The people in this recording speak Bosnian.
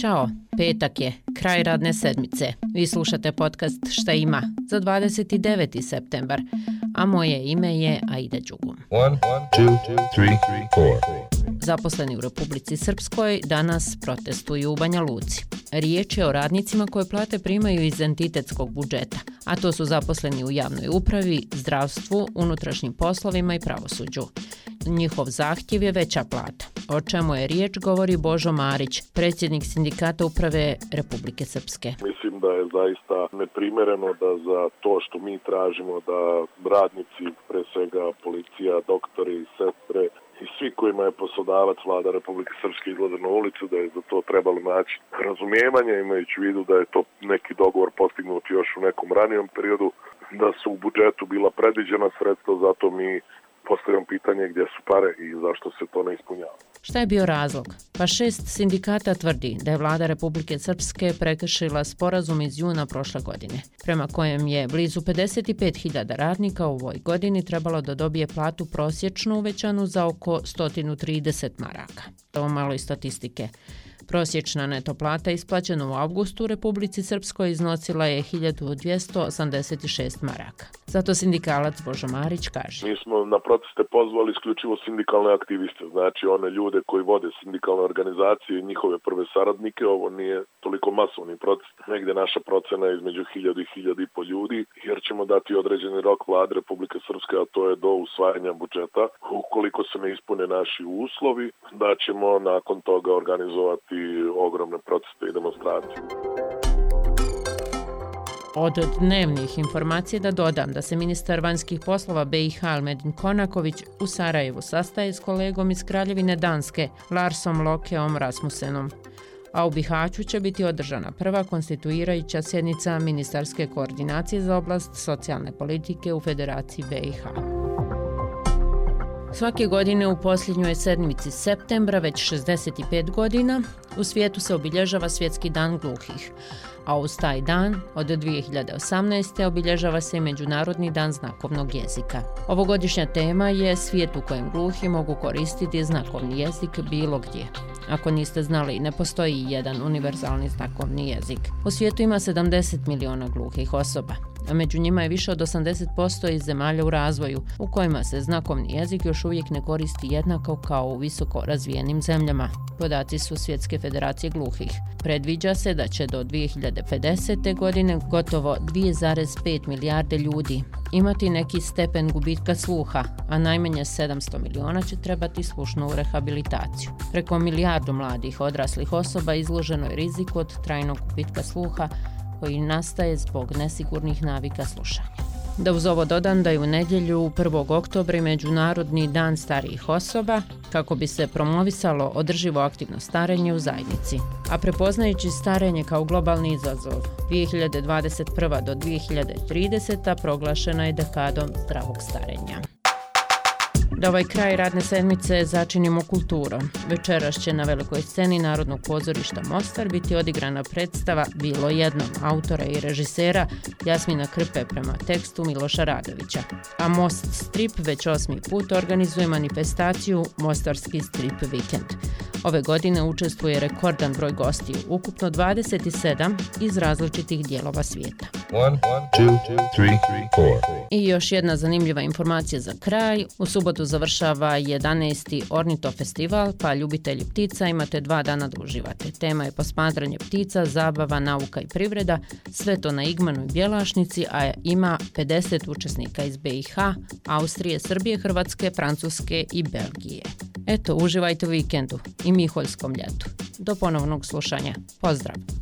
Ćao, petak je, kraj radne sedmice. Vi slušate podcast Šta ima za 29. septembar, a moje ime je Aida Đugum. One, two, three, Zaposleni u Republici Srpskoj danas protestuju u Banja Luci. Riječ je o radnicima koje plate primaju iz entitetskog budžeta, a to su zaposleni u javnoj upravi, zdravstvu, unutrašnjim poslovima i pravosuđu. Njihov zahtjev je veća plata. O čemu je riječ govori Božo Marić, predsjednik sindikata uprave Republike Srpske. Mislim da je zaista neprimereno da za to što mi tražimo da radnici, pre svega policija, doktori i sestre i svi kojima je poslodavac vlada Republike Srpske izlaze na ulicu, da je za to trebalo naći razumijevanje, imajući vidu da je to neki dogovor postignut još u nekom ranijom periodu, da su u budžetu bila predviđena sredstva, zato mi postavljam pitanje gdje su pare i zašto se to ne ispunjava. Šta je bio razlog? Pa šest sindikata tvrdi da je vlada Republike Srpske prekršila sporazum iz juna prošle godine, prema kojem je blizu 55.000 radnika u ovoj godini trebalo da dobije platu prosječnu uvećanu za oko 130 maraka. Ovo malo i statistike. Prosječna neto plata isplaćena u avgustu u Republici Srpskoj iznosila je 1286 maraka. Zato sindikalac Božo Marić kaže. Mi smo na proteste pozvali isključivo sindikalne aktiviste, znači one ljude koji vode sindikalne organizacije i njihove prve saradnike. Ovo nije toliko masovni protest, negde naša procena je između 1000 i 1000 i po ljudi, jer ćemo dati određeni rok vlade Republike Srpske, a to je do usvajanja budžeta. Ukoliko se ne ispune naši uslovi, da ćemo nakon toga organizovati ogromne proteste i demonstracije. Od dnevnih informacija da dodam da se ministar vanjskih poslova BiH Almedin Konaković u Sarajevu sastaje s kolegom iz Kraljevine Danske Larsom Lokeom Rasmusenom. A u Bihaću će biti održana prva konstituirajuća sjednica ministarske koordinacije za oblast socijalne politike u Federaciji BiH. Svake godine u posljednjoj sedmici septembra, već 65 godina, u svijetu se obilježava Svjetski dan gluhih a uz taj dan od 2018. obilježava se i Međunarodni dan znakovnog jezika. Ovogodišnja tema je svijet u kojem gluhi mogu koristiti znakovni jezik bilo gdje. Ako niste znali, ne postoji jedan univerzalni znakovni jezik. U svijetu ima 70 miliona gluhih osoba a među njima je više od 80% iz zemalja u razvoju, u kojima se znakovni jezik još uvijek ne koristi jednako kao u visoko razvijenim zemljama. Podaci su Svjetske federacije gluhih. Predviđa se da će do 2050. godine gotovo 2,5 milijarde ljudi imati neki stepen gubitka sluha, a najmanje 700 miliona će trebati slušnu rehabilitaciju. Preko milijardu mladih odraslih osoba izloženo je riziku od trajnog gubitka sluha, koji nastaje zbog nesigurnih navika slušanja. Da uz ovo dodam da je u nedjelju 1. oktobra Međunarodni dan starijih osoba kako bi se promovisalo održivo aktivno starenje u zajednici. A prepoznajući starenje kao globalni izazov, 2021. do 2030. proglašena je dekadom zdravog starenja. Da ovaj kraj radne sedmice začinimo kulturom. Večeras će na velikoj sceni Narodnog pozorišta Mostar biti odigrana predstava Bilo jednom autora i režisera Jasmina Krpe prema tekstu Miloša Radovića. A Most Strip već osmi put organizuje manifestaciju Mostarski Strip Weekend. Ove godine učestvuje rekordan broj gostiju, ukupno 27 iz različitih dijelova svijeta. One, two, three, I još jedna zanimljiva informacija za kraj. U subotu završava 11. Ornito festival, pa ljubitelji ptica imate dva dana da uživate. Tema je posmatranje ptica, zabava, nauka i privreda, sve to na Igmanu i Bjelašnici, a ima 50 učesnika iz BiH, Austrije, Srbije, Hrvatske, Francuske i Belgije. Eto, uživajte u vikendu i miholjskom ljetu. Do ponovnog slušanja. Pozdrav!